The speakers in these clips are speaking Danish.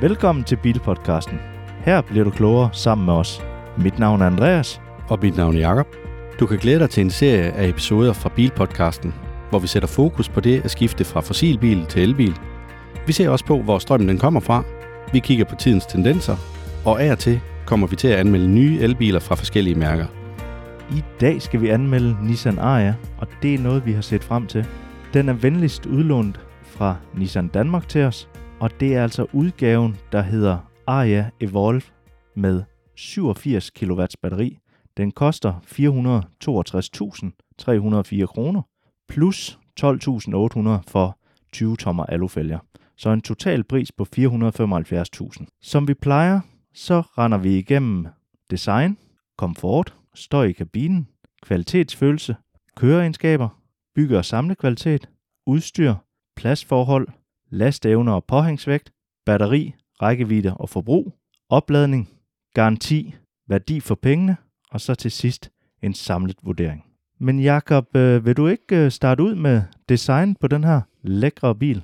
Velkommen til Bilpodcasten. Her bliver du klogere sammen med os. Mit navn er Andreas. Og mit navn er Jakob. Du kan glæde dig til en serie af episoder fra Bilpodcasten, hvor vi sætter fokus på det at skifte fra fossilbil til elbil. Vi ser også på, hvor strømmen den kommer fra. Vi kigger på tidens tendenser, og af og til kommer vi til at anmelde nye elbiler fra forskellige mærker. I dag skal vi anmelde Nissan Ariya, og det er noget, vi har set frem til. Den er venligst udlånt fra Nissan Danmark til os, og det er altså udgaven, der hedder Aria Evolve med 87 kW batteri. Den koster 462.304 kroner, plus 12.800 for 20 tommer alufælger. Så en total pris på 475.000. Som vi plejer, så render vi igennem design, komfort, støj i kabinen, kvalitetsfølelse, køreegenskaber, bygge- og samlekvalitet, udstyr, pladsforhold, lastevne og påhængsvægt, batteri, rækkevidde og forbrug, opladning, garanti, værdi for pengene, og så til sidst en samlet vurdering. Men Jakob, øh, vil du ikke øh, starte ud med design på den her lækre bil?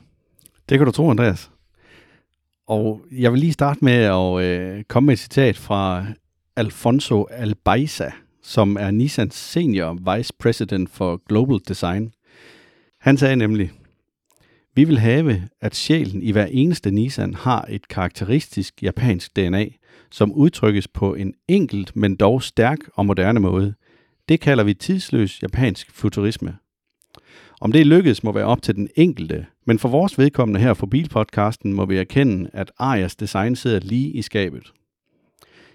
Det kan du tro, Andreas. Og jeg vil lige starte med at øh, komme med et citat fra Alfonso Albaiza, som er Nissans senior vice president for global design. Han sagde nemlig, vi vil have, at sjælen i hver eneste Nissan har et karakteristisk japansk DNA, som udtrykkes på en enkelt, men dog stærk og moderne måde. Det kalder vi tidsløs japansk futurisme. Om det lykkedes må være op til den enkelte, men for vores vedkommende her for Bilpodcasten må vi erkende, at Arias design sidder lige i skabet.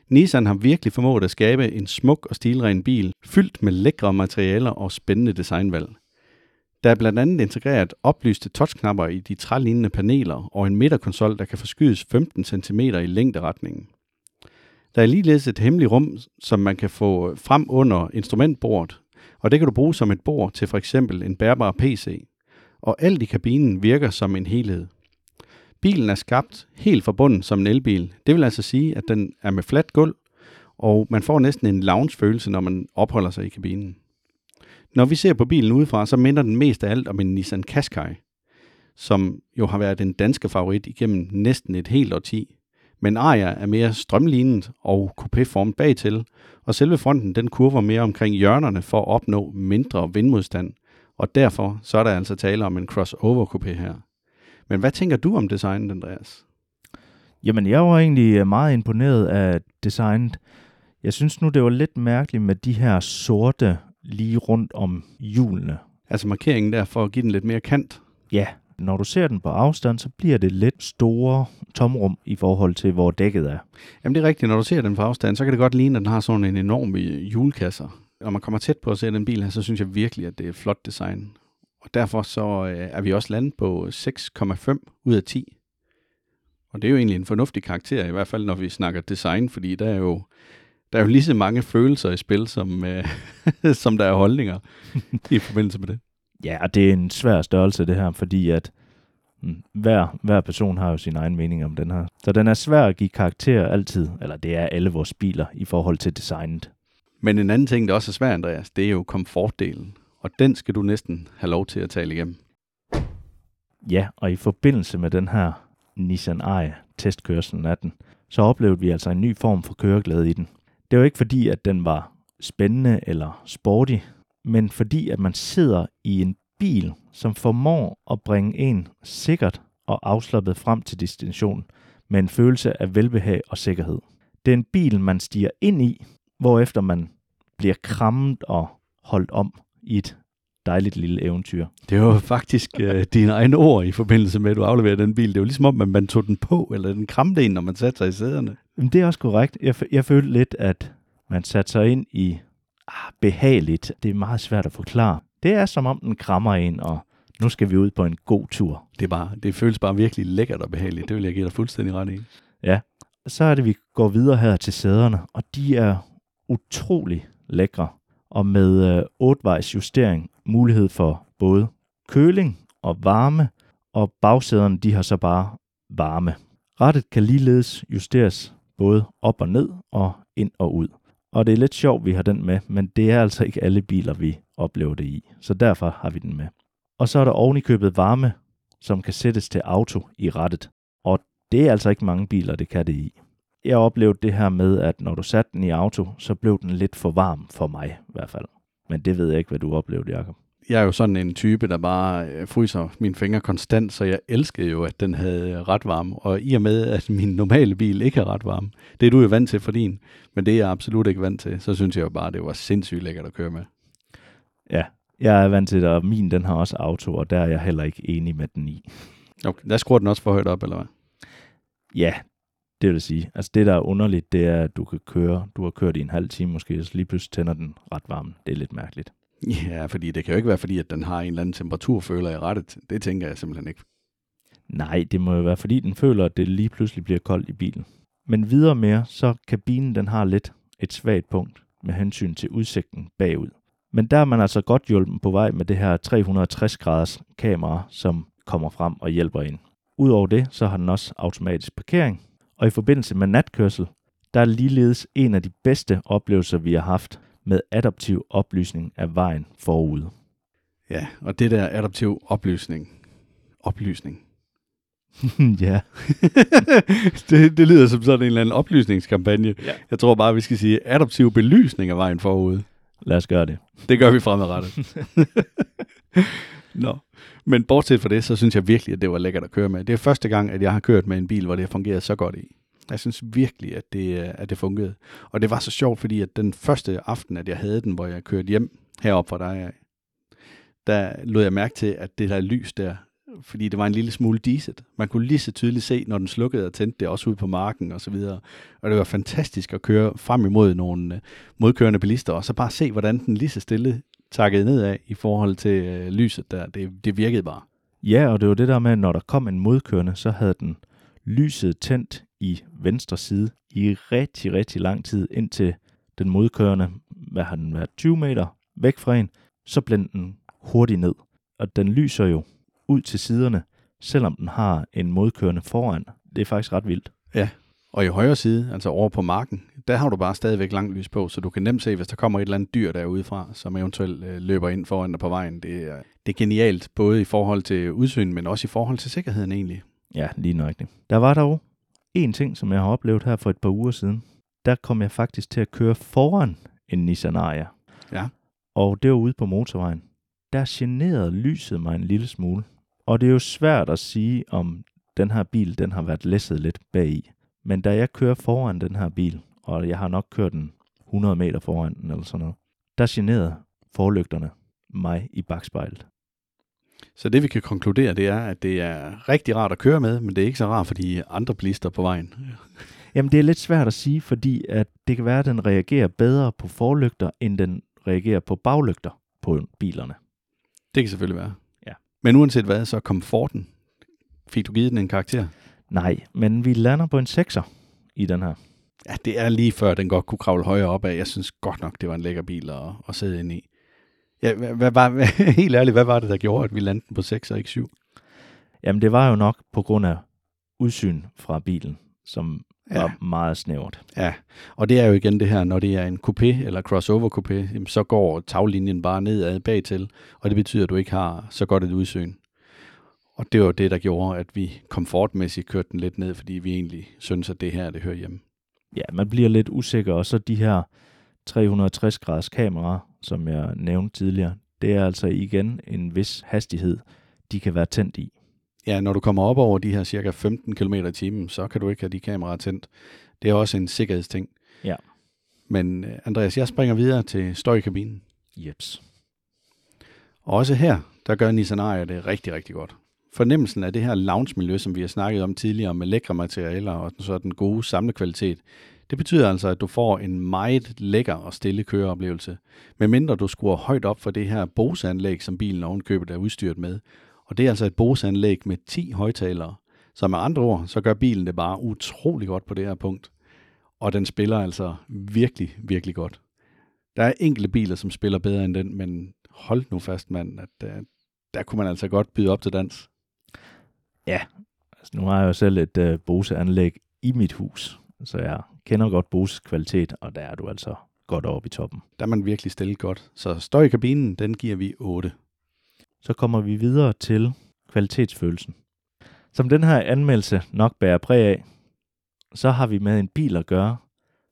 Nissan har virkelig formået at skabe en smuk og stilren bil, fyldt med lækre materialer og spændende designvalg. Der er blandt andet integreret oplyste touchknapper i de trælignende paneler og en midterkonsol, der kan forskydes 15 cm i længderetningen. Der er ligeledes et hemmeligt rum, som man kan få frem under instrumentbordet, og det kan du bruge som et bord til for eksempel en bærbar PC. Og alt i kabinen virker som en helhed. Bilen er skabt helt forbundet som en elbil. Det vil altså sige, at den er med fladt gulv, og man får næsten en lounge-følelse, når man opholder sig i kabinen. Når vi ser på bilen udefra, så minder den mest af alt om en Nissan Qashqai, som jo har været den danske favorit igennem næsten et helt årti. Men Aria er mere strømlignet og coupéformet bagtil, og selve fronten den kurver mere omkring hjørnerne for at opnå mindre vindmodstand, og derfor så er der altså tale om en crossover coupé her. Men hvad tænker du om designet, Andreas? Jamen, jeg var egentlig øh, meget imponeret af designet. Jeg synes nu, det var lidt mærkeligt med de her sorte lige rundt om hjulene. Altså markeringen der for at give den lidt mere kant? Ja, når du ser den på afstand, så bliver det lidt store tomrum i forhold til, hvor dækket er. Jamen det er rigtigt, når du ser den på afstand, så kan det godt ligne, at den har sådan en enorm hjulkasser. Når man kommer tæt på at se den bil her, så synes jeg virkelig, at det er flot design. Og derfor så øh, er vi også landet på 6,5 ud af 10. Og det er jo egentlig en fornuftig karakter, i hvert fald når vi snakker design, fordi der er jo, der er jo lige så mange følelser i spil, som, øh, som der er holdninger i forbindelse med det. Ja, og det er en svær størrelse det her, fordi at mm, hver, hver person har jo sin egen mening om den her. Så den er svær at give karakter altid, eller det er alle vores biler i forhold til designet. Men en anden ting, der også er svært, Andreas, det er jo komfortdelen. Og den skal du næsten have lov til at tale igennem. Ja, og i forbindelse med den her Nissan Ariya testkørselen af den, så oplevede vi altså en ny form for køreglæde i den. Det var ikke fordi, at den var spændende eller sporty, men fordi at man sidder i en bil, som formår at bringe en sikkert og afslappet frem til destinationen med en følelse af velbehag og sikkerhed. Det er en bil, man stiger ind i, hvorefter man bliver krammet og holdt om i et dejligt lille eventyr. Det var faktisk øh, dine egne ord i forbindelse med, at du afleverede den bil. Det var ligesom om, at man tog den på, eller den kramte en, når man satte sig i sæderne. Men det er også korrekt. Jeg, jeg følte lidt, at man satte sig ind i ah, behageligt. Det er meget svært at forklare. Det er som om den krammer en, og nu skal vi ud på en god tur. Det, er bare, det føles bare virkelig lækkert og behageligt. Det vil jeg give dig fuldstændig ret i. Ja, så er det, vi går videre her til sæderne, og de er utrolig lækre. Og med øh, 8-vejs justering, mulighed for både køling og varme, og bagsæderne de har så bare varme. Rettet kan ligeledes justeres både op og ned og ind og ud. Og det er lidt sjovt, vi har den med, men det er altså ikke alle biler, vi oplever det i. Så derfor har vi den med. Og så er der ovenikøbet varme, som kan sættes til auto i rettet. Og Det er altså ikke mange biler, det kan det i. Jeg oplevede det her med, at når du satte den i auto, så blev den lidt for varm for mig i hvert fald. Men det ved jeg ikke, hvad du oplevede, Jacob. Jeg er jo sådan en type, der bare øh, fryser mine fingre konstant, så jeg elskede jo, at den havde ret varme. Og i og med, at min normale bil ikke er ret varm, det er du jo vant til for din, men det er jeg absolut ikke vant til, så synes jeg jo bare, det var sindssygt lækkert at køre med. Ja, jeg er vant til det, og min den har også auto, og der er jeg heller ikke enig med den i. Okay, der skruer den også for højt op, eller hvad? Ja, det vil sige. Altså det, der er underligt, det er, at du kan køre, du har kørt i en halv time måske, så lige pludselig tænder den ret varm. Det er lidt mærkeligt. Ja, fordi det kan jo ikke være, fordi at den har en eller anden temperaturføler i rettet. Det tænker jeg simpelthen ikke. Nej, det må jo være, fordi den føler, at det lige pludselig bliver koldt i bilen. Men videre mere, så kabinen den har lidt et svagt punkt med hensyn til udsigten bagud. Men der er man altså godt hjulpet på vej med det her 360 graders kamera, som kommer frem og hjælper ind. Udover det, så har den også automatisk parkering, og i forbindelse med natkørsel, der er ligeledes en af de bedste oplevelser, vi har haft med adaptiv oplysning af vejen forud. Ja, og det der adaptiv oplysning. Oplysning. ja. det, det lyder som sådan en eller anden oplysningskampagne. Ja. Jeg tror bare, vi skal sige adaptiv belysning af vejen forud. Lad os gøre det. Det gør vi fremadrettet. Nå. Men bortset fra det, så synes jeg virkelig, at det var lækkert at køre med. Det er første gang, at jeg har kørt med en bil, hvor det har fungeret så godt i. Jeg synes virkelig, at det, øh, at det fungerede. Og det var så sjovt, fordi at den første aften, at jeg havde den, hvor jeg kørte hjem herop fra dig, der lod jeg mærke til, at det der lys der, fordi det var en lille smule diset. Man kunne lige så tydeligt se, når den slukkede og tændte det, også ud på marken og så videre. Og det var fantastisk at køre frem imod nogle øh, modkørende bilister, og så bare se, hvordan den lige så stille takkede nedad i forhold til øh, lyset der. Det, det virkede bare. Ja, og det var det der med, at når der kom en modkørende, så havde den lyset tændt i venstre side i rigtig, rigtig lang tid, indtil den modkørende, hvad har den været, 20 meter væk fra en, så blændte den hurtigt ned. Og den lyser jo ud til siderne, selvom den har en modkørende foran. Det er faktisk ret vildt. Ja, og i højre side, altså over på marken, der har du bare stadigvæk langt lys på, så du kan nemt se, hvis der kommer et eller andet dyr derudefra, som eventuelt øh, løber ind foran dig på vejen. Det er, det er genialt, både i forhold til udsyn, men også i forhold til sikkerheden egentlig. Ja, lige nøjagtigt. Der var dog en ting, som jeg har oplevet her for et par uger siden. Der kom jeg faktisk til at køre foran en Nissan Ariya. Ja. Og det var ude på motorvejen. Der generede lyset mig en lille smule. Og det er jo svært at sige, om den her bil den har været læsset lidt bagi. Men da jeg kører foran den her bil, og jeg har nok kørt den 100 meter foran den eller sådan noget, der generede forlygterne mig i bagspejlet. Så det vi kan konkludere, det er, at det er rigtig rart at køre med, men det er ikke så rart for de andre blister på vejen. Jamen det er lidt svært at sige, fordi at det kan være, at den reagerer bedre på forlygter, end den reagerer på baglygter på bilerne. Det kan selvfølgelig være. Ja. Men uanset hvad, så komforten. Fik du givet den en karakter? Nej, men vi lander på en 6'er i den her. Ja, det er lige før, den godt kunne kravle højere op af. Jeg synes godt nok, det var en lækker bil at, at sidde ind i. Ja, hvad, hvad, helt ærligt, hvad var det, der gjorde, at vi landede på 6 og ikke 7? Jamen det var jo nok på grund af udsyn fra bilen, som Ja. var meget snævert. Ja, og det er jo igen det her, når det er en coupé eller crossover coupé, så går taglinjen bare nedad bagtil, og det betyder, at du ikke har så godt et udsyn. Og det var det, der gjorde, at vi komfortmæssigt kørte den lidt ned, fordi vi egentlig synes, at det her, det hører hjemme. Ja, man bliver lidt usikker, og så de her 360 graders kameraer, som jeg nævnte tidligere, det er altså igen en vis hastighed, de kan være tændt i. Ja, når du kommer op over de her cirka 15 km i timen, så kan du ikke have de kameraer tændt. Det er også en sikkerhedsting. Ja. Men øh, Andreas, jeg springer videre til støjkabinen. Jeps. Og også her, der gør Nissan Ariya det rigtig, rigtig godt. Fornemmelsen af det her lounge-miljø, som vi har snakket om tidligere, med lækre materialer og så den gode samlekvalitet, det betyder altså, at du får en meget lækker og stille køreoplevelse, medmindre du skruer højt op for det her Bose-anlæg, som bilen ovenkøbet er udstyret med. Og det er altså et Bose-anlæg med 10 højtalere. Så med andre ord, så gør bilen det bare utrolig godt på det her punkt. Og den spiller altså virkelig, virkelig godt. Der er enkelte biler, som spiller bedre end den, men hold nu fast, mand, at der, der kunne man altså godt byde op til dans. Altså, nu har jeg jo selv et uh, Bose-anlæg i mit hus, så jeg kender godt Boses kvalitet, og der er du altså godt oppe i toppen. Der er man virkelig stillet godt. Så støj i kabinen, den giver vi 8. Så kommer vi videre til kvalitetsfølelsen. Som den her anmeldelse nok bærer præg af, så har vi med en bil at gøre,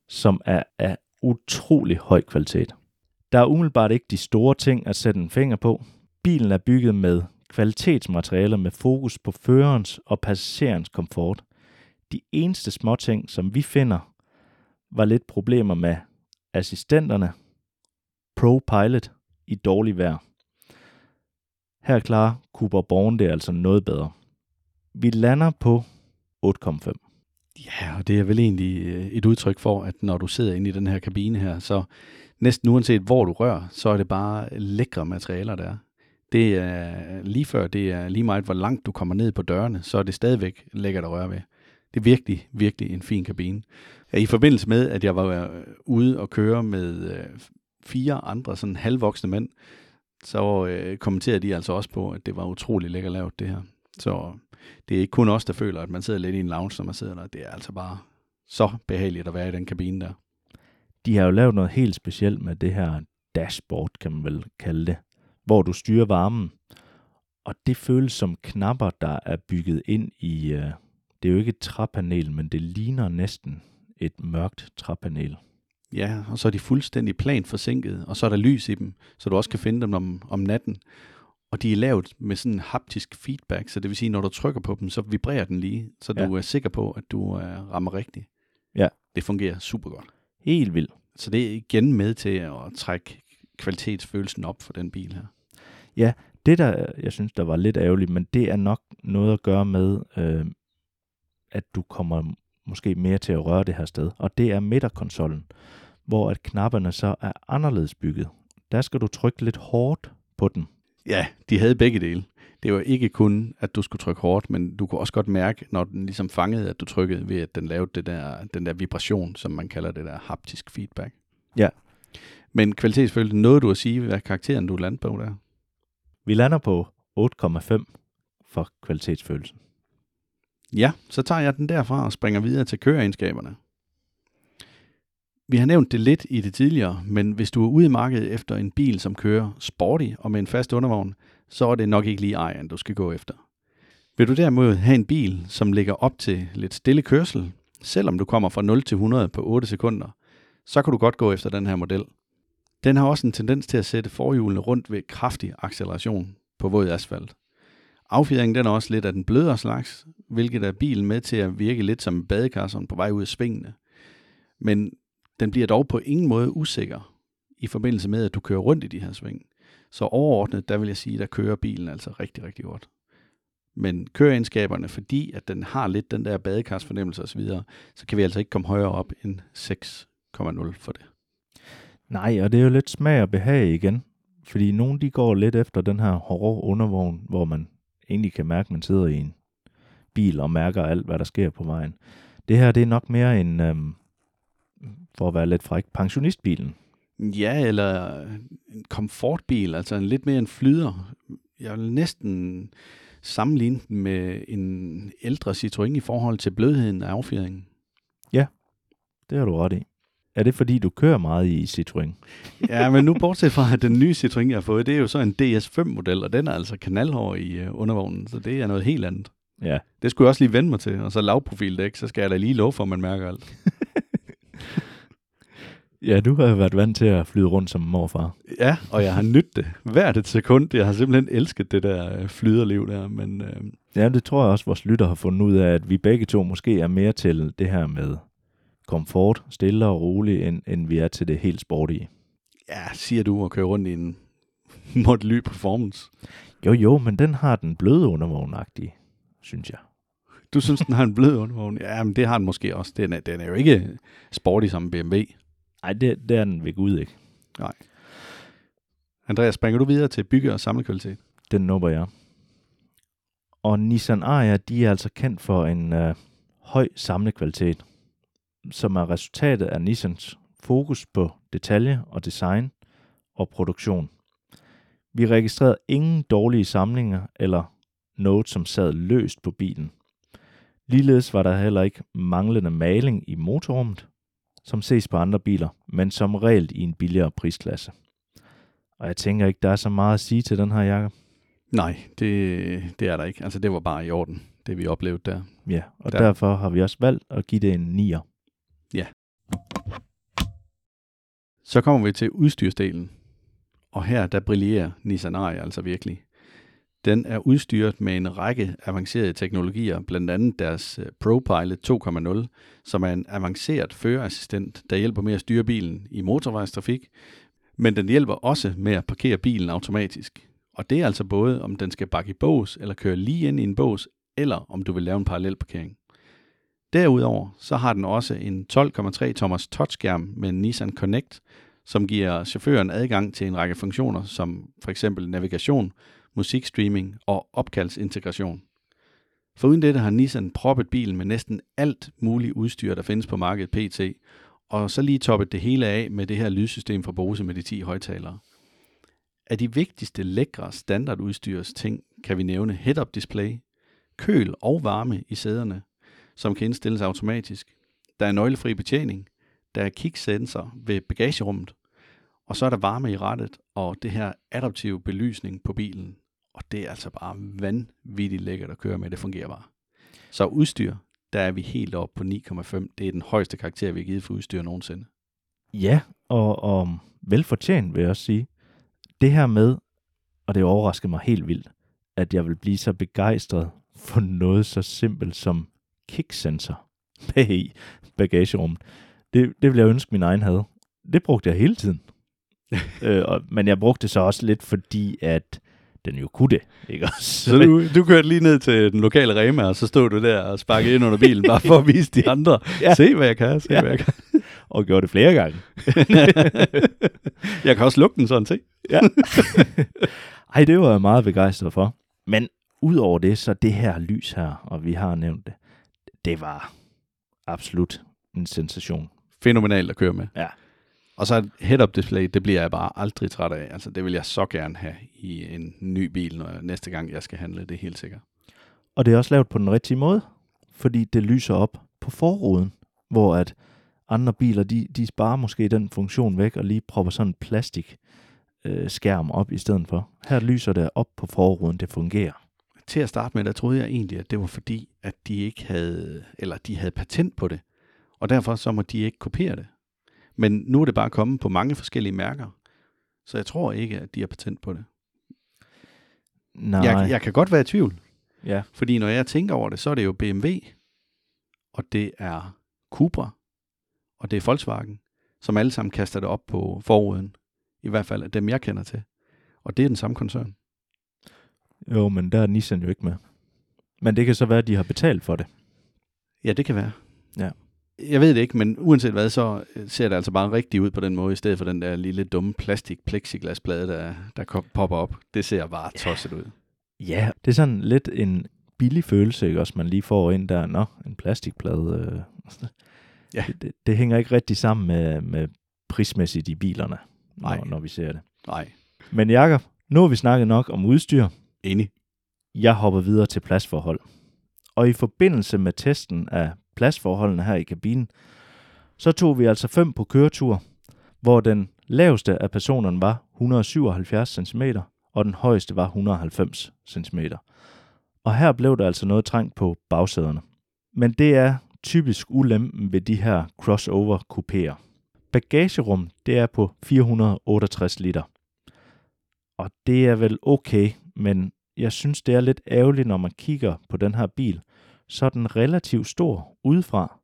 som er af utrolig høj kvalitet. Der er umiddelbart ikke de store ting at sætte en finger på. Bilen er bygget med kvalitetsmaterialer med fokus på førerens og passagerens komfort. De eneste småting, som vi finder, var lidt problemer med assistenterne, ProPilot i dårlig vejr. Her klarer Cooper Born det altså noget bedre. Vi lander på 8,5. Ja, og det er vel egentlig øh, et udtryk for, at når du sidder inde i den her kabine her, så næsten uanset hvor du rører, så er det bare lækre materialer, der er. Det er lige før, det er lige meget, hvor langt du kommer ned på dørene, så er det stadigvæk lækkert at røre ved. Det er virkelig, virkelig en fin kabine. Ja, I forbindelse med, at jeg var øh, ude og køre med øh, fire andre sådan halvvoksne mænd, så øh, kommenterede de altså også på, at det var utrolig lækkert lavet det her. Så det er ikke kun os, der føler, at man sidder lidt i en lounge, når man sidder der. Det er altså bare så behageligt at være i den kabine der. De har jo lavet noget helt specielt med det her dashboard, kan man vel kalde det, hvor du styrer varmen. Og det føles som knapper, der er bygget ind i, øh, det er jo ikke et træpanel, men det ligner næsten et mørkt træpanel. Ja, og så er de fuldstændig plant forsinket, og så er der lys i dem, så du også kan finde dem om, om natten. Og de er lavet med sådan en haptisk feedback, så det vil sige, når du trykker på dem, så vibrerer den lige, så ja. du er sikker på, at du uh, rammer rigtigt. Ja. Det fungerer super godt. Helt vildt. Så det er igen med til at trække kvalitetsfølelsen op for den bil her. Ja, det der, jeg synes, der var lidt ærgerligt, men det er nok noget at gøre med, øh, at du kommer måske mere til at røre det her sted. Og det er midterkonsollen, hvor at knapperne så er anderledes bygget. Der skal du trykke lidt hårdt på den. Ja, de havde begge dele. Det var ikke kun, at du skulle trykke hårdt, men du kunne også godt mærke, når den ligesom fangede, at du trykkede ved, at den lavede det der, den der vibration, som man kalder det der haptisk feedback. Ja. Men kvalitetsfølelse, noget du at sige, hvad karakteren du lander på der? Vi lander på 8,5 for kvalitetsfølelsen. Ja, så tager jeg den derfra og springer videre til køreegenskaberne. Vi har nævnt det lidt i det tidligere, men hvis du er ude i markedet efter en bil, som kører sporty og med en fast undervogn, så er det nok ikke lige ejeren, du skal gå efter. Vil du derimod have en bil, som ligger op til lidt stille kørsel, selvom du kommer fra 0 til 100 på 8 sekunder, så kan du godt gå efter den her model. Den har også en tendens til at sætte forhjulene rundt ved kraftig acceleration på våd asfalt. Affjedringen den er også lidt af den blødere slags, hvilket er bilen med til at virke lidt som badekasseren på vej ud af svingene. Men den bliver dog på ingen måde usikker i forbindelse med, at du kører rundt i de her sving. Så overordnet, der vil jeg sige, der kører bilen altså rigtig, rigtig godt. Men køreegenskaberne, fordi at den har lidt den der badekarsfornemmelse osv., så kan vi altså ikke komme højere op end 6,0 for det. Nej, og det er jo lidt smag og behag igen. Fordi nogle de går lidt efter den her hårde undervogn, hvor man egentlig kan mærke, at man sidder i en bil og mærker alt, hvad der sker på vejen. Det her, det er nok mere en, øhm, for at være lidt fræk, pensionistbilen. Ja, eller en komfortbil, altså en lidt mere en flyder. Jeg vil næsten sammenligne den med en ældre Citroën i forhold til blødheden af affjedringen. Ja, det har du ret i. Er det fordi, du kører meget i Citroën? ja, men nu bortset fra, at den nye Citroën, jeg har fået, det er jo så en DS5-model, og den er altså kanalhår i uh, undervognen, så det er noget helt andet. Ja. Det skulle jeg også lige vende mig til, og så lavprofildæk, så skal jeg da lige love for, at man mærker alt. ja, du har været vant til at flyde rundt som morfar. Ja, og jeg har nydt det hvert et sekund. Jeg har simpelthen elsket det der øh, flyderliv der, men... Øh... Ja, det tror jeg også, vores lytter har fundet ud af, at vi begge to måske er mere til det her med komfort, stille og roligt, end, end vi er til det helt sportige. Ja, siger du at køre rundt i en Model Performance. Jo, jo, men den har den bløde undervognagtige, synes jeg. Du synes, den har en blød undervogn? Ja, men det har den måske også. Den er, den er jo ikke sporty som BMW. Nej, det, det er den ved Gud ikke. Nej. Andreas, springer du videre til bygge- og samlekvalitet? Den nubber jeg. Og Nissan Ariya, de er altså kendt for en øh, høj samlekvalitet som er resultatet af Nissans fokus på detalje og design og produktion. Vi registrerede ingen dårlige samlinger eller noget, som sad løst på bilen. Ligeledes var der heller ikke manglende maling i motorrummet, som ses på andre biler, men som regel i en billigere prisklasse. Og jeg tænker ikke, der er så meget at sige til den her jakke. Nej, det, det er der ikke. Altså, det var bare i orden. det vi oplevede der. Ja, og Der- der. derfor har vi også valgt at give det en 9'er. Ja. Så kommer vi til udstyrsdelen. Og her, der brillerer Nissan Ariya altså virkelig. Den er udstyret med en række avancerede teknologier, blandt andet deres øh, ProPilot 2.0, som er en avanceret førerassistent, der hjælper med at styre bilen i motorvejstrafik, men den hjælper også med at parkere bilen automatisk. Og det er altså både, om den skal bakke i bås, eller køre lige ind i en bås, eller om du vil lave en parallel parkering. Derudover så har den også en 12,3 tommers touchskærm med en Nissan Connect, som giver chaufføren adgang til en række funktioner, som for eksempel navigation, musikstreaming og opkaldsintegration. Foruden dette har Nissan proppet bilen med næsten alt muligt udstyr, der findes på markedet PT, og så lige toppet det hele af med det her lydsystem fra Bose med de 10 højtalere. Af de vigtigste lækre standardudstyrs ting kan vi nævne head-up display, køl og varme i sæderne, som kan indstilles automatisk. Der er nøglefri betjening, der er kicksensor ved bagagerummet, og så er der varme i rattet og det her adaptive belysning på bilen. Og det er altså bare vanvittigt lækkert at køre med, det fungerer bare. Så udstyr, der er vi helt oppe på 9,5. Det er den højeste karakter, vi har givet for udstyr nogensinde. Ja, og, og velfortjent vil jeg også sige. Det her med, og det overraskede mig helt vildt, at jeg vil blive så begejstret for noget så simpelt som kicksensor bag i bagagerummet. Det, det ville jeg ønske, min egen havde. Det brugte jeg hele tiden. øh, og, men jeg brugte det så også lidt, fordi at den jo kunne det. Ikke også? Så du, du kørte lige ned til den lokale Rema, og så stod du der og sparkede ind under bilen, bare for at vise de andre. Ja. Se, hvad jeg kan, se, Ja. hvad jeg kan. og gjorde det flere gange. jeg kan også lugte den sådan, se. Ja. Ej, det var jeg meget begejstret for. Men udover det, så det her lys her, og vi har nævnt det, det var absolut en sensation. Fænomenalt at køre med. Ja. Og så et head-up display, det bliver jeg bare aldrig træt af. Altså, det vil jeg så gerne have i en ny bil, når jeg, næste gang jeg skal handle, det er helt sikkert. Og det er også lavet på den rigtige måde, fordi det lyser op på forruden, hvor at andre biler, de, de sparer måske den funktion væk og lige propper sådan en plastik øh, skærm op i stedet for. Her lyser det op på forruden, det fungerer. Til at starte med, der troede jeg egentlig, at det var fordi, at de ikke havde, eller de havde patent på det. Og derfor så må de ikke kopiere det. Men nu er det bare kommet på mange forskellige mærker. Så jeg tror ikke, at de har patent på det. Nej, Jeg, jeg kan godt være i tvivl. ja. Fordi når jeg tænker over det, så er det jo BMW, og det er Cupra, og det er Volkswagen, som alle sammen kaster det op på forruden. I hvert fald af dem, jeg kender til. Og det er den samme koncern. Jo, men der er Nissan jo ikke med. Men det kan så være, at de har betalt for det. Ja, det kan være. Ja. Jeg ved det ikke, men uanset hvad, så øh, ser det altså bare rigtigt ud på den måde, i stedet for den der lille dumme plastik plexiglasplade, der, der popper op. Det ser bare tosset ud. Ja, det er sådan lidt en billig følelse, ikke også, man lige får ind der. Nå, en plastikplade. Øh. Ja. Det, det, det hænger ikke rigtig sammen med, med prismæssigt i bilerne, Nej. når, når vi ser det. Nej, Men Jakob, nu har vi snakket nok om udstyr enig. Jeg hopper videre til pladsforhold. Og i forbindelse med testen af pladsforholdene her i kabinen, så tog vi altså fem på køretur, hvor den laveste af personerne var 177 cm, og den højeste var 190 cm. Og her blev der altså noget trængt på bagsæderne. Men det er typisk ulempen ved de her crossover kupéer. Bagagerum, det er på 468 liter. Og det er vel okay, men jeg synes, det er lidt ærgerligt, når man kigger på den her bil, så er den relativt stor udefra,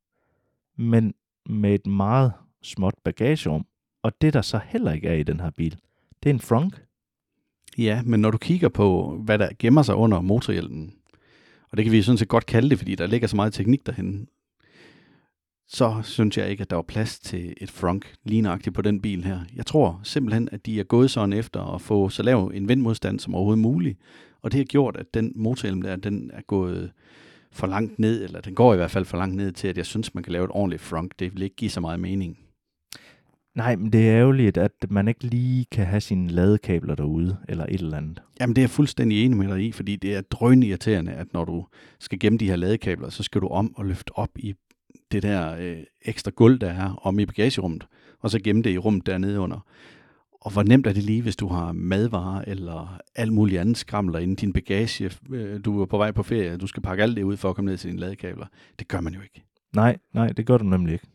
men med et meget småt bagagerum. Og det, der så heller ikke er i den her bil, det er en frunk. Ja, men når du kigger på, hvad der gemmer sig under motorhjelmen, og det kan vi sådan set godt kalde det, fordi der ligger så meget teknik derhen, så synes jeg ikke, at der var plads til et frunk ligneragtigt på den bil her. Jeg tror simpelthen, at de er gået sådan efter at få så lav en vindmodstand som overhovedet muligt, og det har gjort, at den motorhjelm der, den er gået for langt ned, eller den går i hvert fald for langt ned til, at jeg synes, man kan lave et ordentligt frunk. Det vil ikke give så meget mening. Nej, men det er ærgerligt, at man ikke lige kan have sine ladekabler derude, eller et eller andet. Jamen det er jeg fuldstændig enig med dig i, fordi det er drøn irriterende, at når du skal gemme de her ladekabler, så skal du om og løfte op i det der øh, ekstra gulv, der er om i bagagerummet, og så gemme det i rummet dernede under. Og hvor nemt er det lige, hvis du har madvarer eller alt muligt andet skramler inden din bagage. Øh, Du er på vej på ferie, du skal pakke alt det ud for at komme ned til dine ladekabler. Det gør man jo ikke. Nej, nej, det gør du nemlig ikke.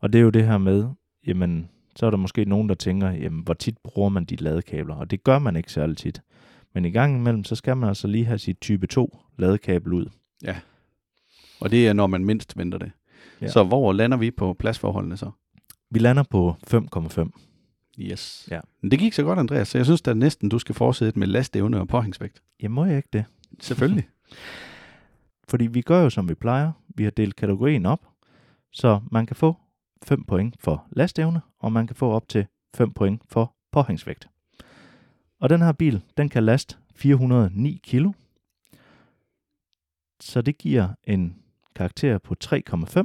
Og det er jo det her med, jamen, så er der måske nogen, der tænker, jamen, hvor tit bruger man de ladekabler? Og det gør man ikke særlig tit. Men i gang imellem, så skal man altså lige have sit type 2 ladekabel ud. Og det er, når man mindst venter det. Ja. Ja. Så hvor lander vi på pladsforholdene så? Vi lander på 5,5. Yes. Ja. Men det gik så godt, Andreas, så jeg synes da næsten, du skal fortsætte med lastevne og påhængsvægt. Ja, må jeg ikke det? Selvfølgelig. Fordi vi gør jo, som vi plejer. Vi har delt kategorien op, så man kan få 5 point for lastevne, og man kan få op til 5 point for påhængsvægt. Og den her bil, den kan laste 409 kilo. Så det giver en karakter på 3,5.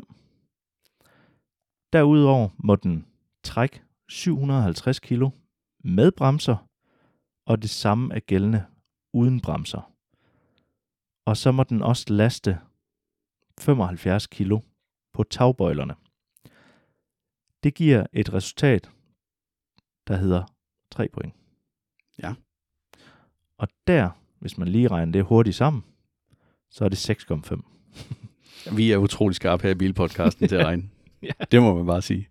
Derudover må den trække 750 kilo med bremser, og det samme er gældende uden bremser. Og så må den også laste 75 kilo på tagbøjlerne. Det giver et resultat, der hedder 3 point. Ja. Og der, hvis man lige regner det hurtigt sammen, så er det 6,5. Vi er utrolig skarpe her i bilpodcasten til at regne. Ja. Det må man bare sige.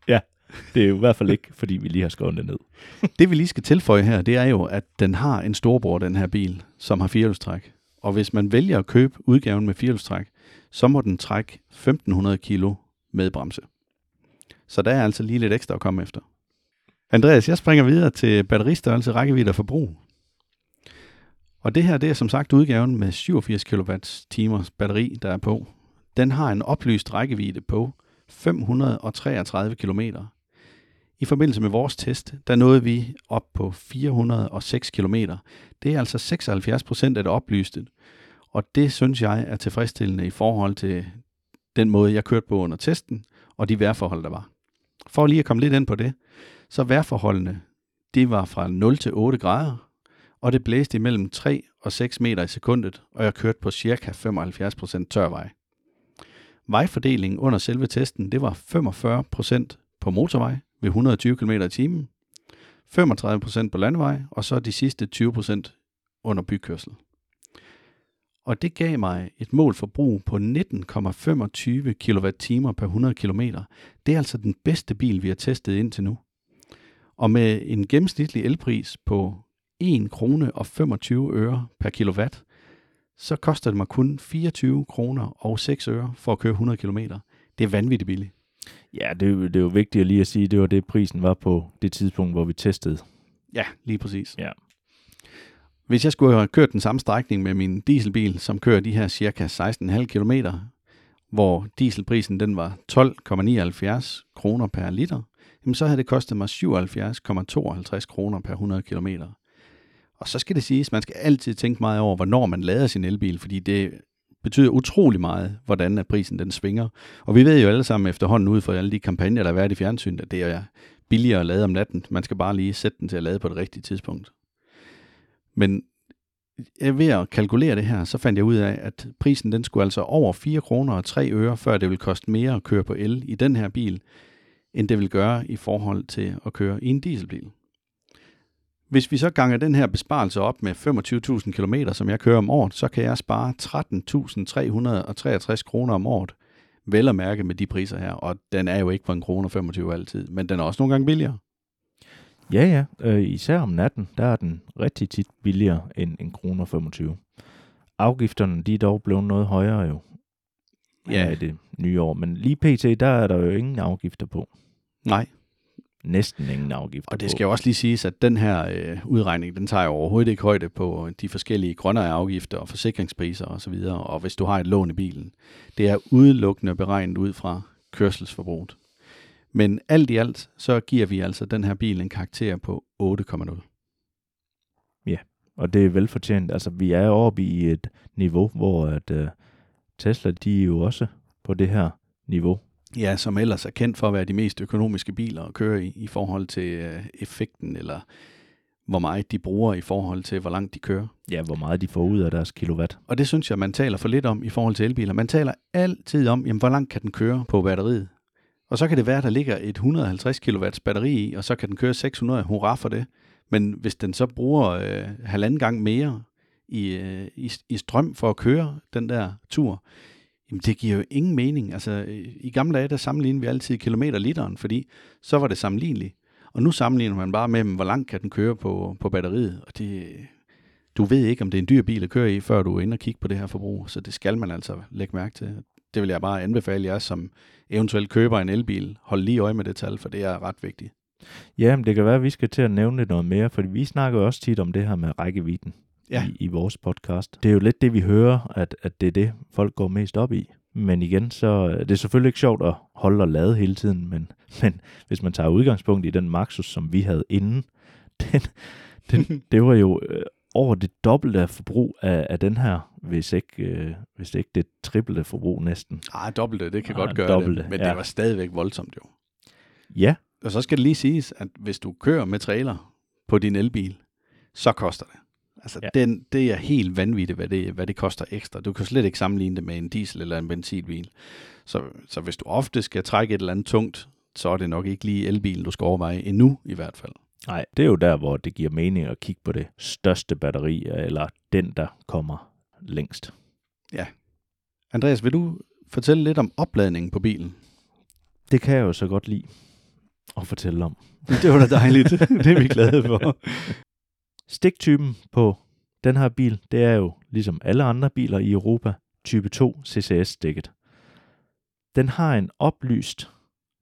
Det er jo i hvert fald ikke, fordi vi lige har skrevet det ned. Det vi lige skal tilføje her, det er jo, at den har en storbror, den her bil, som har firehjulstræk. Og hvis man vælger at købe udgaven med firehjulstræk, så må den trække 1500 kilo med bremse. Så der er altså lige lidt ekstra at komme efter. Andreas, jeg springer videre til batteristørrelse, rækkevidde og forbrug. Og det her, det er som sagt udgaven med 87 kWh batteri, der er på. Den har en oplyst rækkevidde på 533 km. I forbindelse med vores test, der nåede vi op på 406 km. Det er altså 76 procent af det oplyste, og det synes jeg er tilfredsstillende i forhold til den måde, jeg kørte på under testen, og de vejrforhold, der var. For lige at komme lidt ind på det, så vejrforholdene, det var fra 0 til 8 grader, og det blæste imellem 3 og 6 meter i sekundet, og jeg kørte på cirka 75 procent tør vej. Vejfordelingen under selve testen, det var 45% på motorvej ved 120 km i timen, 35% på landevej, og så de sidste 20% under bykørsel. Og det gav mig et målforbrug på 19,25 kWh per 100 km. Det er altså den bedste bil, vi har testet indtil nu. Og med en gennemsnitlig elpris på 1 krone og 25 øre per kilowatt, så koster det mig kun 24 kroner og 6 øre for at køre 100 km. Det er vanvittigt billigt. Ja, det er, jo, det er jo vigtigt at lige at sige, at det var det, prisen var på det tidspunkt, hvor vi testede. Ja, lige præcis. Ja. Hvis jeg skulle have kørt den samme strækning med min dieselbil, som kører de her cirka 16,5 km, hvor dieselprisen den var 12,79 kroner per liter, jamen så havde det kostet mig 77,52 kroner per 100 km. Og så skal det siges, at man skal altid tænke meget over, hvornår man lader sin elbil, fordi det betyder utrolig meget, hvordan at prisen den svinger. Og vi ved jo alle sammen efterhånden ud fra alle de kampagner, der har været i fjernsynet, at det er billigere at lade om natten. Man skal bare lige sætte den til at lade på det rigtige tidspunkt. Men jeg ved at kalkulere det her, så fandt jeg ud af, at prisen den skulle altså over 4 kroner og 3 øre, før det ville koste mere at køre på el i den her bil, end det vil gøre i forhold til at køre i en dieselbil. Hvis vi så ganger den her besparelse op med 25.000 km, som jeg kører om året, så kan jeg spare 13.363 kroner om året. Vel at mærke med de priser her, og den er jo ikke på en krone 25 altid, men den er også nogle gange billigere. Ja, ja. Øh, især om natten, der er den rigtig tit billigere end en kroner 25. Afgifterne, de er dog blevet noget højere jo. Ja. her i det nye år. Men lige pt, der er der jo ingen afgifter på. Nej, Næsten ingen afgifter og det på. skal jo også lige siges, at den her øh, udregning, den tager jo overhovedet ikke højde på de forskellige grønne afgifter og forsikringspriser osv., og, og hvis du har et lån i bilen. Det er udelukkende beregnet ud fra kørselsforbruget. Men alt i alt, så giver vi altså den her bil en karakter på 8,0. Og det er velfortjent. Altså, vi er oppe i et niveau, hvor at, uh, Tesla, de er jo også på det her niveau. Ja, som ellers er kendt for at være de mest økonomiske biler at køre i, i forhold til øh, effekten, eller hvor meget de bruger i forhold til, hvor langt de kører. Ja, hvor meget de får ud af deres kilowatt. Og det synes jeg, man taler for lidt om i forhold til elbiler. Man taler altid om, jamen, hvor langt kan den køre på batteriet. Og så kan det være, at der ligger et 150 kW batteri i, og så kan den køre 600, hurra for det. Men hvis den så bruger øh, halvanden gang mere i, øh, i, i strøm for at køre den der tur, jamen det giver jo ingen mening. Altså i gamle dage, der sammenligner vi altid kilometer literen, fordi så var det sammenligneligt. Og nu sammenligner man bare med, hvor langt kan den køre på, på batteriet, og det, du ved ikke, om det er en dyr bil at køre i, før du er inde og kigge på det her forbrug, så det skal man altså lægge mærke til. Det vil jeg bare anbefale jer, som eventuelt køber en elbil. Hold lige øje med det tal, for det er ret vigtigt. Ja, men det kan være, at vi skal til at nævne lidt noget mere, for vi snakker jo også tit om det her med rækkevidden Ja. i, i vores podcast. Det er jo lidt det, vi hører, at, at det er det, folk går mest op i. Men igen, så det er selvfølgelig ikke sjovt at holde og lade hele tiden, men, men hvis man tager udgangspunkt i den Maxus, som vi havde inden, den, den, det var jo øh, over det dobbelte af forbrug af, af den her, hvis ikke, øh, hvis ikke det trippelte forbrug næsten. Ah, dobbelte, det kan Ah, godt gøre dobbelte, det, men ja. det var stadigvæk voldsomt jo. Ja, Og så skal det lige siges, at hvis du kører med trailer på din elbil, så koster det. Altså, Ja. ja. den, det er helt vanvittigt, hvad det, hvad det koster ekstra. Du kan slet ikke sammenligne det med en diesel eller en benzinbil. Så, så hvis du ofte skal trække et eller andet tungt, så er det nok ikke lige elbilen, du skal overveje endnu i hvert fald. Nej, det er jo der, hvor det giver mening at kigge på det største batteri, eller den, der kommer længst. Andreas, vil du fortælle lidt om opladningen på bilen? Det kan jeg jo så godt lide at fortælle om. Det var da dejligt. det er vi glade for. Stiktypen på den her bil, det er jo ligesom alle andre biler i Europa, type 2 CCS-stikket. Den har en oplyst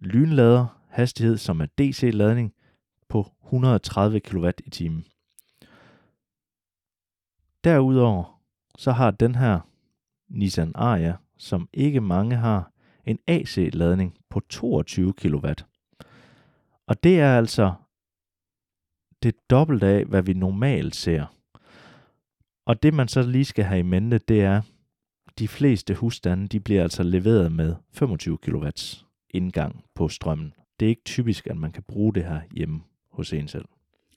lynlader hastighed, som er DC-ladning på 130 kW i timen. Derudover så har den her Nissan Ariya, som ikke mange har, en AC-ladning på 22 kW. Og det er altså det dobbelte af, hvad vi normalt ser. Og det man så lige skal have i mente, det er, de fleste husstande, de bliver altså leveret med 25 kW indgang på strømmen. Det er ikke typisk, at man kan bruge det her hjemme hos en selv.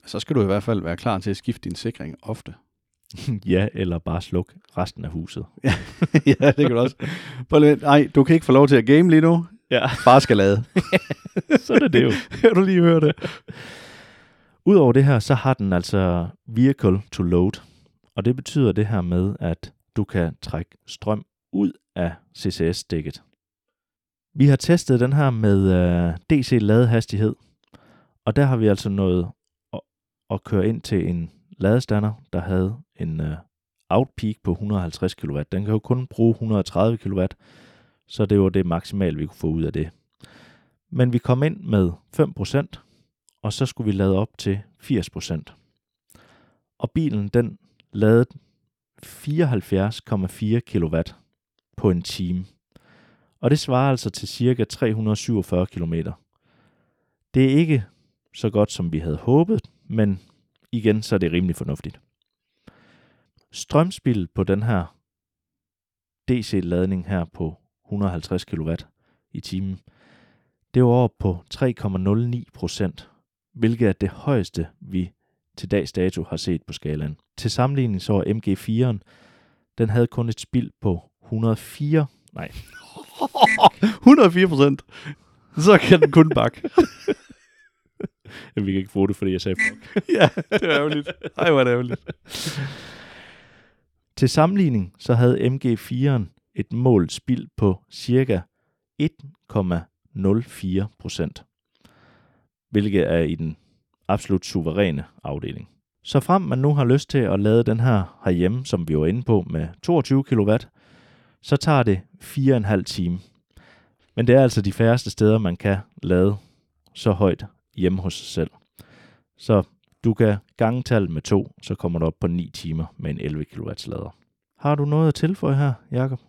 Så skal du i hvert fald være klar til at skifte din sikring ofte. ja, eller bare slukke resten af huset. ja, det kan du også. Prøv lige, nej, du kan ikke få lov til at game lige nu. Ja, Bare skal lade. så er det det jo. kan du lige høre det? Udover det her, så har den altså vehicle to load. Og det betyder det her med, at du kan trække strøm ud af CCS-stikket. Vi har testet den her med øh, DC-ladehastighed, og der har vi altså nået at, at køre ind til en ladestander, der havde en øh, outpeak på 150 kW. Den kan jo kun bruge 130 kW, så det var det maksimale, vi kunne få ud af det. Men vi kom ind med 5%, og så skulle vi lade op til 80%. Og bilen den lavede 74,4 kW på en time. Og det svarer altså til ca. 347 km. Det er ikke så godt, som vi havde håbet, men igen, så er det rimelig fornuftigt. Strømspil på den her DC-ladning her på 150 kW i timen, det var over på 3,09 procent, hvilket er det højeste, vi til dags dato har set på skalaen. Til sammenligning så var MG4'en, den havde kun et spild på 104, nej, 104 procent. Så kan den kun bakke. vi kan ikke få det, fordi jeg sagde fuck. ja, det er ærgerligt. Ej, hvor er det ærgerligt. Til sammenligning så havde MG4'en et målt spild på cirka 1,04 procent, hvilket er i den absolut suveræne afdeling. Så frem man nu har lyst til at lade den her herhjemme, som vi var inde på med 22 kW, så tager det 4,5 time. Men det er altså de færreste steder, man kan lade så højt hjemme hos sig selv. Så du kan gange tallet med to, så kommer du op på 9 timer med en 11 kW lader. Har du noget at tilføje her, Jakob?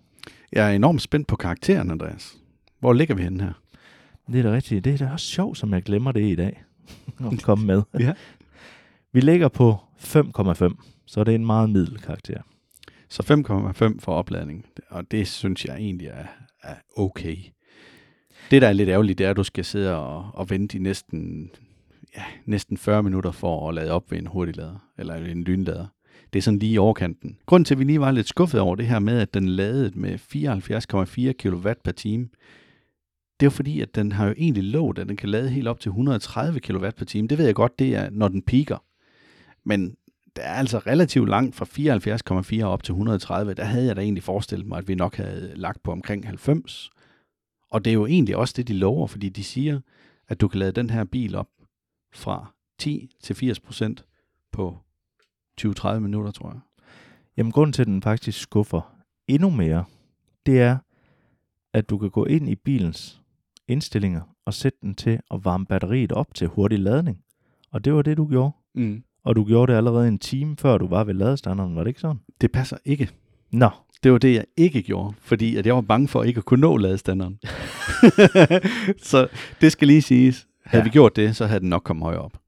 Jeg er enormt spændt på karakteren, Andreas. Hvor ligger vi henne her? Det er da rigtigt. Det er da også sjovt, som jeg glemmer det i dag. at komme med. Ja. Vi ligger på 5,5, så det er en meget middel karakter. Så 5,5 for opladning, og det synes jeg egentlig er, er okay. Det, der er lidt ærgerligt, det er, at du skal sidde og, og vente i næsten, ja, næsten 40 minutter for at lade op ved en hurtiglader, eller en lynlader. Det er sådan lige i overkanten. Grunden til, at vi lige var lidt skuffet over det her med, at den ladede med 74,4 kW per time, det er jo fordi, at den har jo egentlig lovet, at den kan lade helt op til 130 kW per time. Det ved jeg godt, det er, når den piker. Men det er altså relativt langt fra 74,4 op til 130. Der havde jeg da egentlig forestillet mig, at vi nok havde lagt på omkring 90. Og det er jo egentlig også det, de lover, fordi de siger, at du kan lade den her bil op fra 10 til 80 procent på 20-30 minutter, tror jeg. Jamen, grunden til, at den faktisk skuffer endnu mere, det er, at du kan gå ind i bilens indstillinger og sætte den til at varme batteriet op til hurtig ladning. Og det var det, du gjorde. Mm. Og du gjorde det allerede en time, før du var ved ladestanderen, var det ikke sådan? Det passer ikke. Nå, Det var det, jeg ikke gjorde, fordi at jeg var bange for ikke at kunne nå ladestanderen. så det skal lige siges. Havde Ja. vi gjort det, så havde den nok kommet højere op.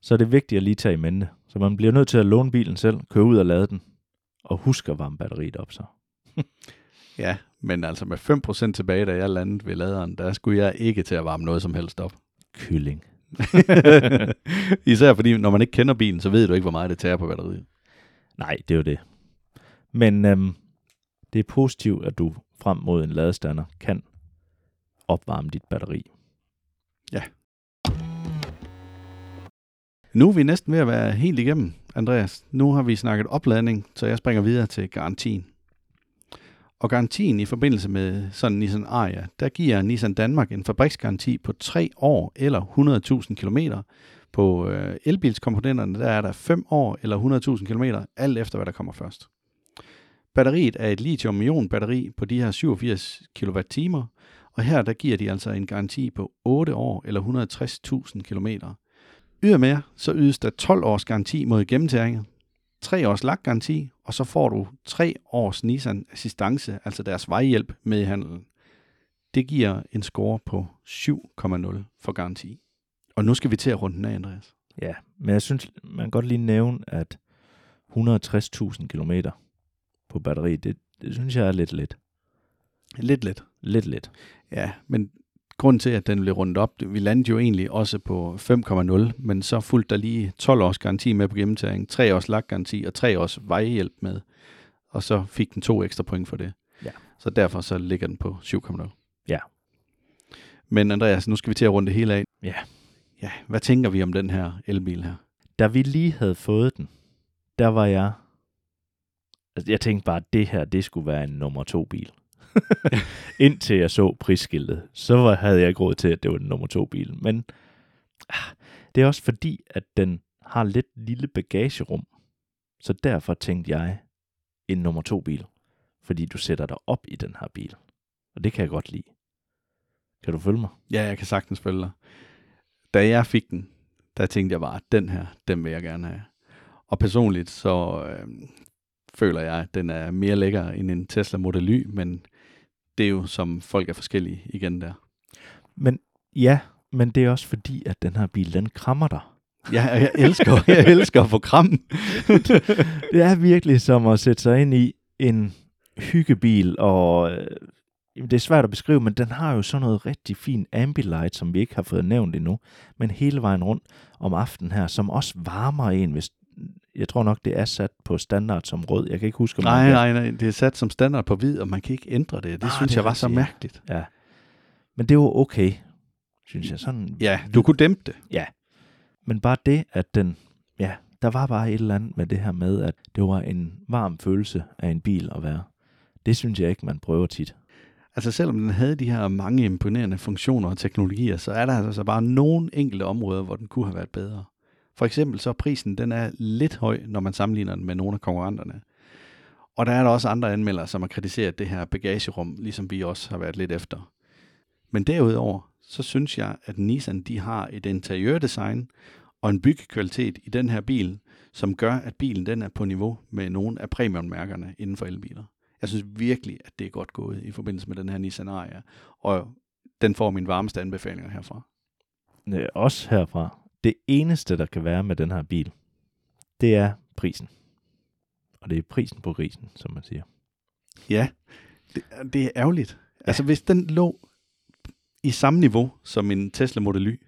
så er det vigtigt at lige tage i mente. Så man bliver nødt til at låne bilen selv, køre ud og lade den, og husk at varme batteriet op så. Ja, men altså med 5% tilbage, da jeg landede ved laderen, der skulle jeg ikke til at varme noget som helst op. Kylling. Især fordi, når man ikke kender bilen, så ved du ikke, hvor meget det tager på batteriet. Nej, det er jo det. Men øhm, det er positivt, at du frem mod en ladestander kan opvarme dit batteri. Nu er vi næsten ved at være helt igennem, Andreas. Nu har vi snakket opladning, så jeg springer videre til garantien. Og garantien i forbindelse med sådan en Nissan Ariya, der giver Nissan Danmark en fabriksgaranti på 3 år eller 100.000 km. På øh, elbilskomponenterne, der er der 5 år eller 100.000 km, alt efter hvad der kommer først. Batteriet er et lithium-ion batteri på de her 87 kWh, og her der giver de altså en garanti på 8 år eller 160.000 km. Ydermere så ydes der 12 års garanti mod gennemtæringer, 3 års lakgaranti, og så får du 3 års Nissan Assistance, altså deres vejhjælp med i handelen. Det giver en score på 7,0 for garanti. Og nu skal vi til at runde den af, Andreas. Ja, men jeg synes, man kan godt lige nævne, at 160.000 km på batteri, det, det synes jeg er lidt lidt. Lidt let. Lidt lidt. Ja, men grunden til, at den blev rundet op, vi landede jo egentlig også på 5,0, men så fulgte der lige 12 års garanti med på gennemtæring, 3 års lakgaranti og 3 års vejhjælp med. Og så fik den to ekstra point for det. Ja. Så derfor så ligger den på 7,0. Ja. Men Andreas, nu skal vi til at runde det hele af. Ja. Ja, hvad tænker vi om den her elbil her? Da vi lige havde fået den, der var jeg... Altså, jeg tænkte bare, at det her, det skulle være en nummer to bil. Indtil jeg så prisskiltet, så var, havde jeg ikke råd til, at det var den nummer to bil. Men ah, det er også fordi, at den har lidt lille bagagerum. Så derfor tænkte jeg, en nummer to bil. Fordi du sætter dig op i den her bil. Og det kan jeg godt lide. Kan du følge mig? Ja, jeg kan sagtens følge dig. Da jeg fik den, der tænkte jeg bare, at den her, den vil jeg gerne have. Og personligt, så øh, føler jeg, at den er mere lækker end en Tesla Model Y, men det er jo som folk er forskellige igen der. Men ja, men det er også fordi, at den her bil, den krammer dig. Ja, jeg elsker, jeg elsker at få kram. det er virkelig som at sætte sig ind i en hyggebil, og øh, det er svært at beskrive, men den har jo sådan noget rigtig fint ambilight, som vi ikke har fået nævnt endnu, men hele vejen rundt om aftenen her, som også varmer en, hvis jeg tror nok, det er sat på standard som rød. Jeg kan ikke huske, om Nej, nej, nej, det er sat som standard på hvid, og man kan ikke ændre det. Det Nej, synes det jeg var så ja. mærkeligt. Ja. Men det var okay, synes jeg. Sådan, Ja, du kunne dæmpe det. Men bare det, at den, ja, der var bare et eller andet med det her med, at det var en varm følelse af en bil at være. Det synes jeg ikke, man prøver tit. Altså selvom den havde de her mange imponerende funktioner og teknologier, så er der altså bare nogle enkelte områder, hvor den kunne have været bedre. For eksempel så er prisen, den er lidt høj, når man sammenligner den med nogle af konkurrenterne. Og der er der også andre anmeldere, som har kritiseret det her bagagerum, ligesom vi også har været lidt efter. Men derudover, så synes jeg, at Nissan de har et interiørdesign og en byggekvalitet i den her bil, som gør, at bilen den er på niveau med nogle af premiummærkerne inden for elbiler. Jeg synes virkelig, at det er godt gået i forbindelse med den her Nissan Ariya, og den får min varmeste anbefalinger herfra. Ja, også herfra. Det eneste, der kan være med den her bil, det er prisen. Og det er prisen på grisen, som man siger. Ja, det, det er ærgerligt. Ja. Altså hvis den lå i samme niveau som en Tesla Model Y,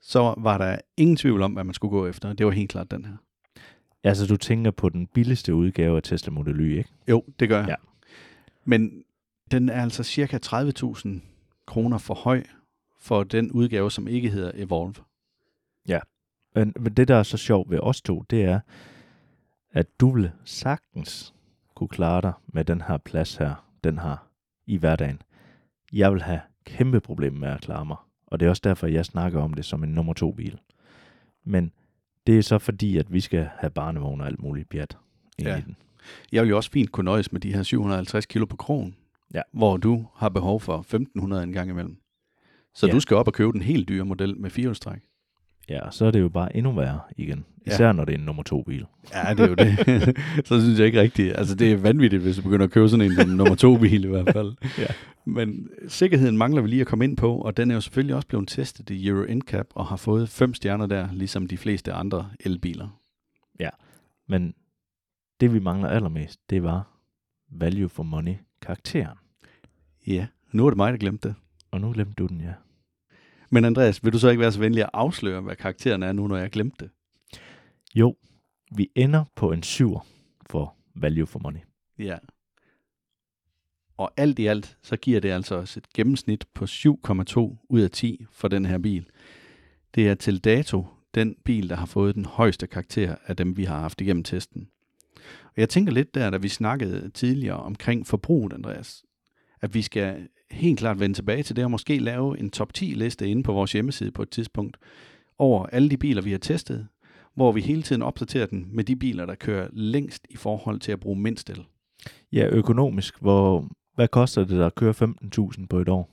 så var der ingen tvivl om, hvad man skulle gå efter. Det var helt klart den her. Altså, du tænker på den billigste udgave af Tesla Model Y, ikke? Jo, det gør jeg. Ja. Men den er altså cirka 30.000 kroner for høj for den udgave, som ikke hedder Evolve. Men, men det, der er så sjovt ved os to, det er, at du vil sagtens kunne klare dig med den her plads her, den har i hverdagen. Jeg vil have kæmpe problemer med at klare mig, og det er også derfor, jeg snakker om det som en nummer to bil. Men det er så fordi, at vi skal have barnevogn og alt muligt pjat ind Ja. i den. Jeg vil jo også fint kunne nøjes med de her 750 kilo på krogen, Ja. hvor du har behov for 1500 en gang imellem. Så Ja. du skal op og købe den helt dyre model med firehjulstræk. Ja, så er det jo bare endnu værre igen. Ja. Især når det er en nummer to bil. Ja, det er jo det. så synes jeg ikke rigtigt. Altså, det er vanvittigt, hvis du begynder at købe sådan en som nummer to bil i hvert fald. Ja. Men sikkerheden mangler vi lige at komme ind på, og den er jo selvfølgelig også blevet testet i Euro NCAP og har fået fem stjerner der, ligesom de fleste andre elbiler. Men det vi mangler allermest, det var value for money karakteren. Ja, nu er det mig, der glemte det. Og nu glemte du den, ja. Men Andreas, vil du så ikke være så venlig at afsløre, hvad karakteren er nu, når jeg glemte det? Jo, vi ender på en 7 for value for money. Ja. Og alt i alt, så giver det altså os et gennemsnit på 7,2 ud af 10 for den her bil. Det er til dato den bil, der har fået den højeste karakter af dem, vi har haft igennem testen. Og jeg tænker lidt der, da vi snakkede tidligere omkring forbruget, Andreas, at vi skal helt klart vende tilbage til det, og måske lave en top 10 liste inde på vores hjemmeside på et tidspunkt, over alle de biler, vi har testet, hvor vi hele tiden opdaterer den med de biler, der kører længst i forhold til at bruge mindst el. Ja, økonomisk, hvor, hvad koster det at køre 15.000 på et år?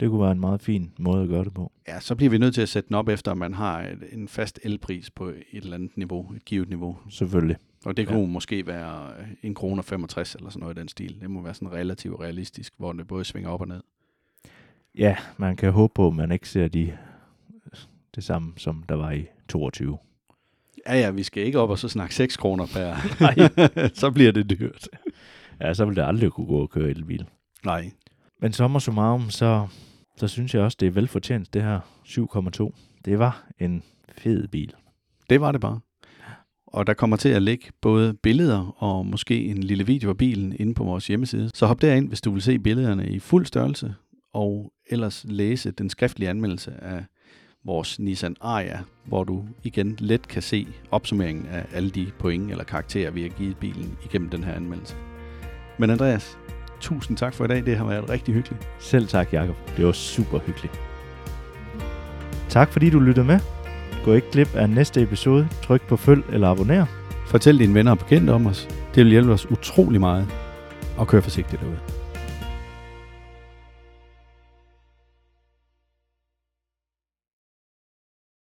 Det kunne være en meget fin måde at gøre det på. Ja, så bliver vi nødt til at sætte den op efter, at man har en fast elpris på et eller andet niveau, et givet niveau. Selvfølgelig. Og det kunne ja. måske være en kroner 65 eller sådan noget i den stil. Det må være sådan relativt realistisk, hvor det både svinger op og ned. Ja, man kan håbe på, at man ikke ser de, det samme, som der var i 22. Ja, ja, vi skal ikke op og så snakke 6 kroner per. Nej. så bliver det dyrt. Ja, så vil det aldrig kunne gå og køre elbil. Nej. Men sommer summarum, så, så synes jeg også, det er velfortjent, det her 7,2. Det var en fed bil. Det var det bare. Og der kommer til at ligge både billeder og måske en lille video af bilen inde på vores hjemmeside. Så hop derind, hvis du vil se billederne i fuld størrelse, og ellers læse den skriftlige anmeldelse af vores Nissan Ariya, hvor du igen let kan se opsummeringen af alle de point eller karakterer, vi har givet bilen igennem den her anmeldelse. Men Andreas, tusind tak for i dag. Det har været rigtig hyggeligt. Selv tak, Jacob. Det var super hyggeligt. Tak fordi du lyttede med. Gå ikke glip af næste episode. Tryk på følg eller abonner. Fortæl dine venner og bekendte om os. Det vil hjælpe os utrolig meget. Og kør forsigtigt derude.